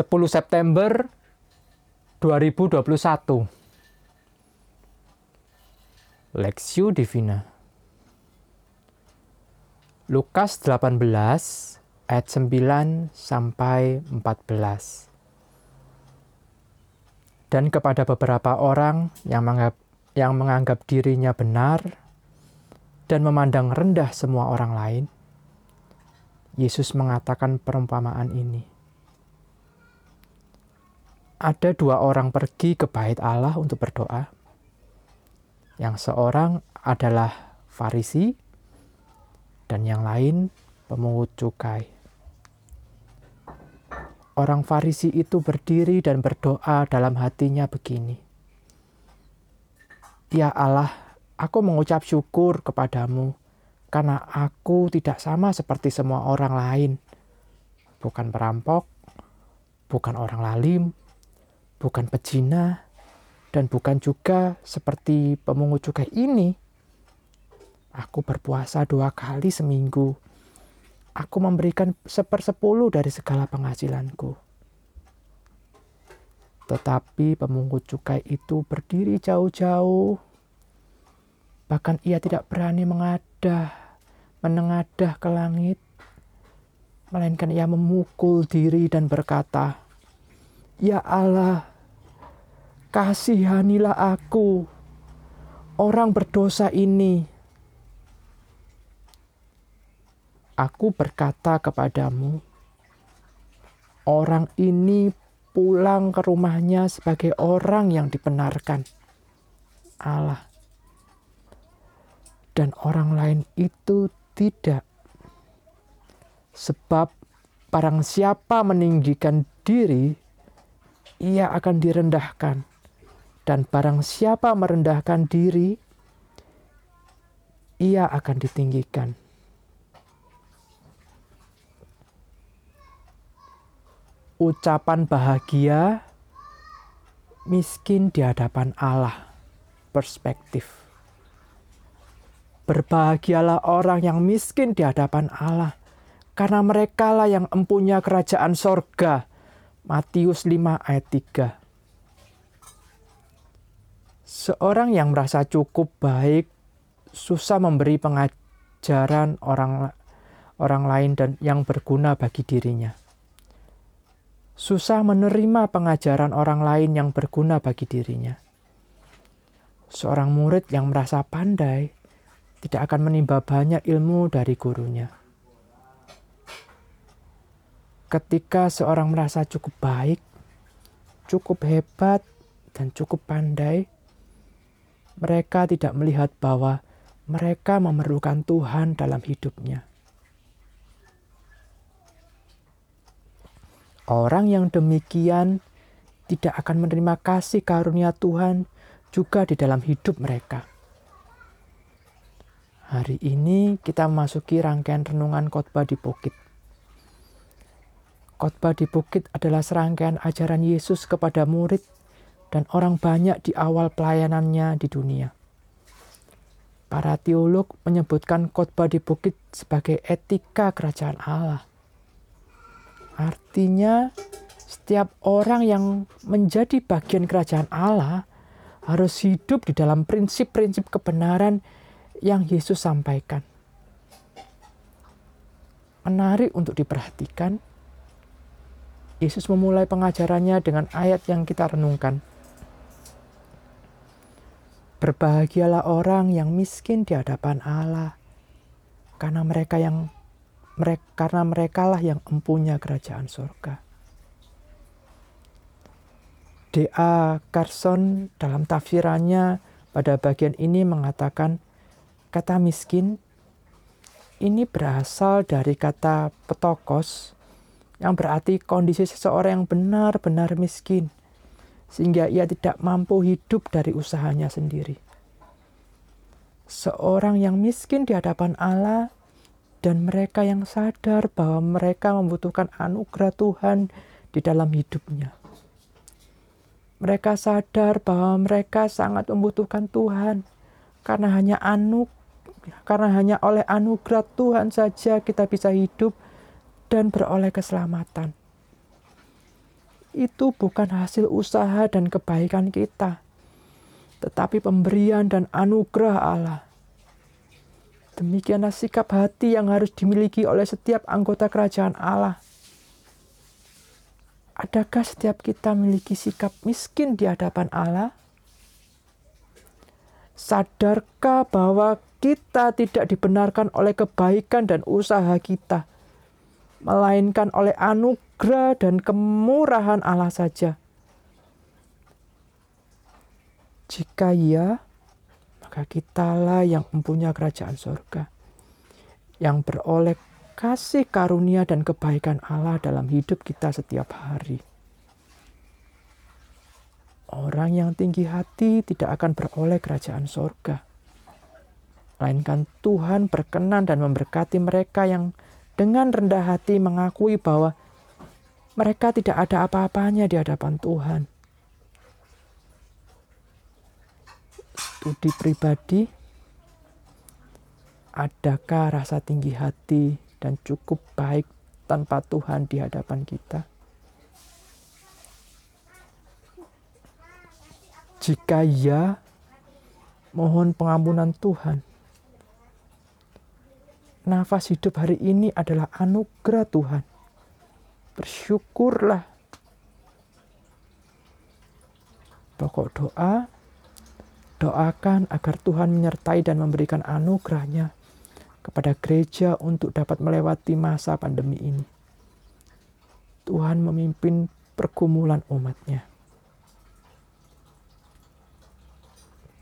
10 September 2021 Lexio Divina. Lukas 18 ayat 9 sampai 14 Dan kepada beberapa orang yang menganggap, yang menganggap dirinya benar dan memandang rendah semua orang lain, Yesus mengatakan perumpamaan ini ada dua orang pergi ke bait Allah untuk berdoa. Yang seorang adalah Farisi dan yang lain pemungut cukai. Orang Farisi itu berdiri dan berdoa dalam hatinya begini. Ya Allah, aku mengucap syukur kepadamu karena aku tidak sama seperti semua orang lain. Bukan perampok, bukan orang lalim, bukan pejina, dan bukan juga seperti pemungut cukai ini. Aku berpuasa dua kali seminggu. Aku memberikan sepersepuluh dari segala penghasilanku. Tetapi pemungut cukai itu berdiri jauh-jauh. Bahkan ia tidak berani mengadah, menengadah ke langit. Melainkan ia memukul diri dan berkata, Ya Allah, kasihanilah aku, orang berdosa ini. Aku berkata kepadamu, orang ini pulang ke rumahnya sebagai orang yang dibenarkan Allah. Dan orang lain itu tidak. Sebab barang siapa meninggikan diri, ia akan direndahkan dan barang siapa merendahkan diri, ia akan ditinggikan. Ucapan bahagia miskin di hadapan Allah. Perspektif. Berbahagialah orang yang miskin di hadapan Allah, karena merekalah yang empunya kerajaan sorga. Matius 5 ayat 3 Seorang yang merasa cukup baik susah memberi pengajaran orang orang lain dan yang berguna bagi dirinya. Susah menerima pengajaran orang lain yang berguna bagi dirinya. Seorang murid yang merasa pandai tidak akan menimba banyak ilmu dari gurunya. Ketika seorang merasa cukup baik, cukup hebat, dan cukup pandai, mereka tidak melihat bahwa mereka memerlukan Tuhan dalam hidupnya. Orang yang demikian tidak akan menerima kasih karunia Tuhan juga di dalam hidup mereka. Hari ini kita memasuki rangkaian renungan khotbah di bukit. Khotbah di bukit adalah serangkaian ajaran Yesus kepada murid dan orang banyak di awal pelayanannya di dunia. Para teolog menyebutkan khotbah di bukit sebagai etika kerajaan Allah. Artinya, setiap orang yang menjadi bagian kerajaan Allah harus hidup di dalam prinsip-prinsip kebenaran yang Yesus sampaikan. Menarik untuk diperhatikan, Yesus memulai pengajarannya dengan ayat yang kita renungkan. Berbahagialah orang yang miskin di hadapan Allah, karena mereka yang mereka, karena merekalah yang empunya kerajaan surga. D.A. Carson dalam tafsirannya pada bagian ini mengatakan kata miskin ini berasal dari kata petokos yang berarti kondisi seseorang yang benar-benar miskin sehingga ia tidak mampu hidup dari usahanya sendiri. Seorang yang miskin di hadapan Allah dan mereka yang sadar bahwa mereka membutuhkan anugerah Tuhan di dalam hidupnya. Mereka sadar bahwa mereka sangat membutuhkan Tuhan karena hanya anu karena hanya oleh anugerah Tuhan saja kita bisa hidup dan beroleh keselamatan. Itu bukan hasil usaha dan kebaikan kita, tetapi pemberian dan anugerah Allah. Demikianlah sikap hati yang harus dimiliki oleh setiap anggota kerajaan Allah. Adakah setiap kita memiliki sikap miskin di hadapan Allah? Sadarkah bahwa kita tidak dibenarkan oleh kebaikan dan usaha kita, melainkan oleh anugerah dan kemurahan Allah saja? Jika iya, maka kitalah yang mempunyai kerajaan sorga, yang beroleh kasih karunia dan kebaikan Allah dalam hidup kita setiap hari. Orang yang tinggi hati tidak akan beroleh kerajaan sorga. Melainkan Tuhan berkenan dan memberkati mereka yang dengan rendah hati mengakui bahwa mereka tidak ada apa-apanya di hadapan Tuhan. Studi pribadi, adakah rasa tinggi hati dan cukup baik tanpa Tuhan di hadapan kita. Jika ya, mohon pengampunan Tuhan. Nafas hidup hari ini adalah anugerah Tuhan. Bersyukurlah. Pokok doa, doakan agar Tuhan menyertai dan memberikan anugerahnya kepada gereja untuk dapat melewati masa pandemi ini. Tuhan memimpin pergumulan umatnya.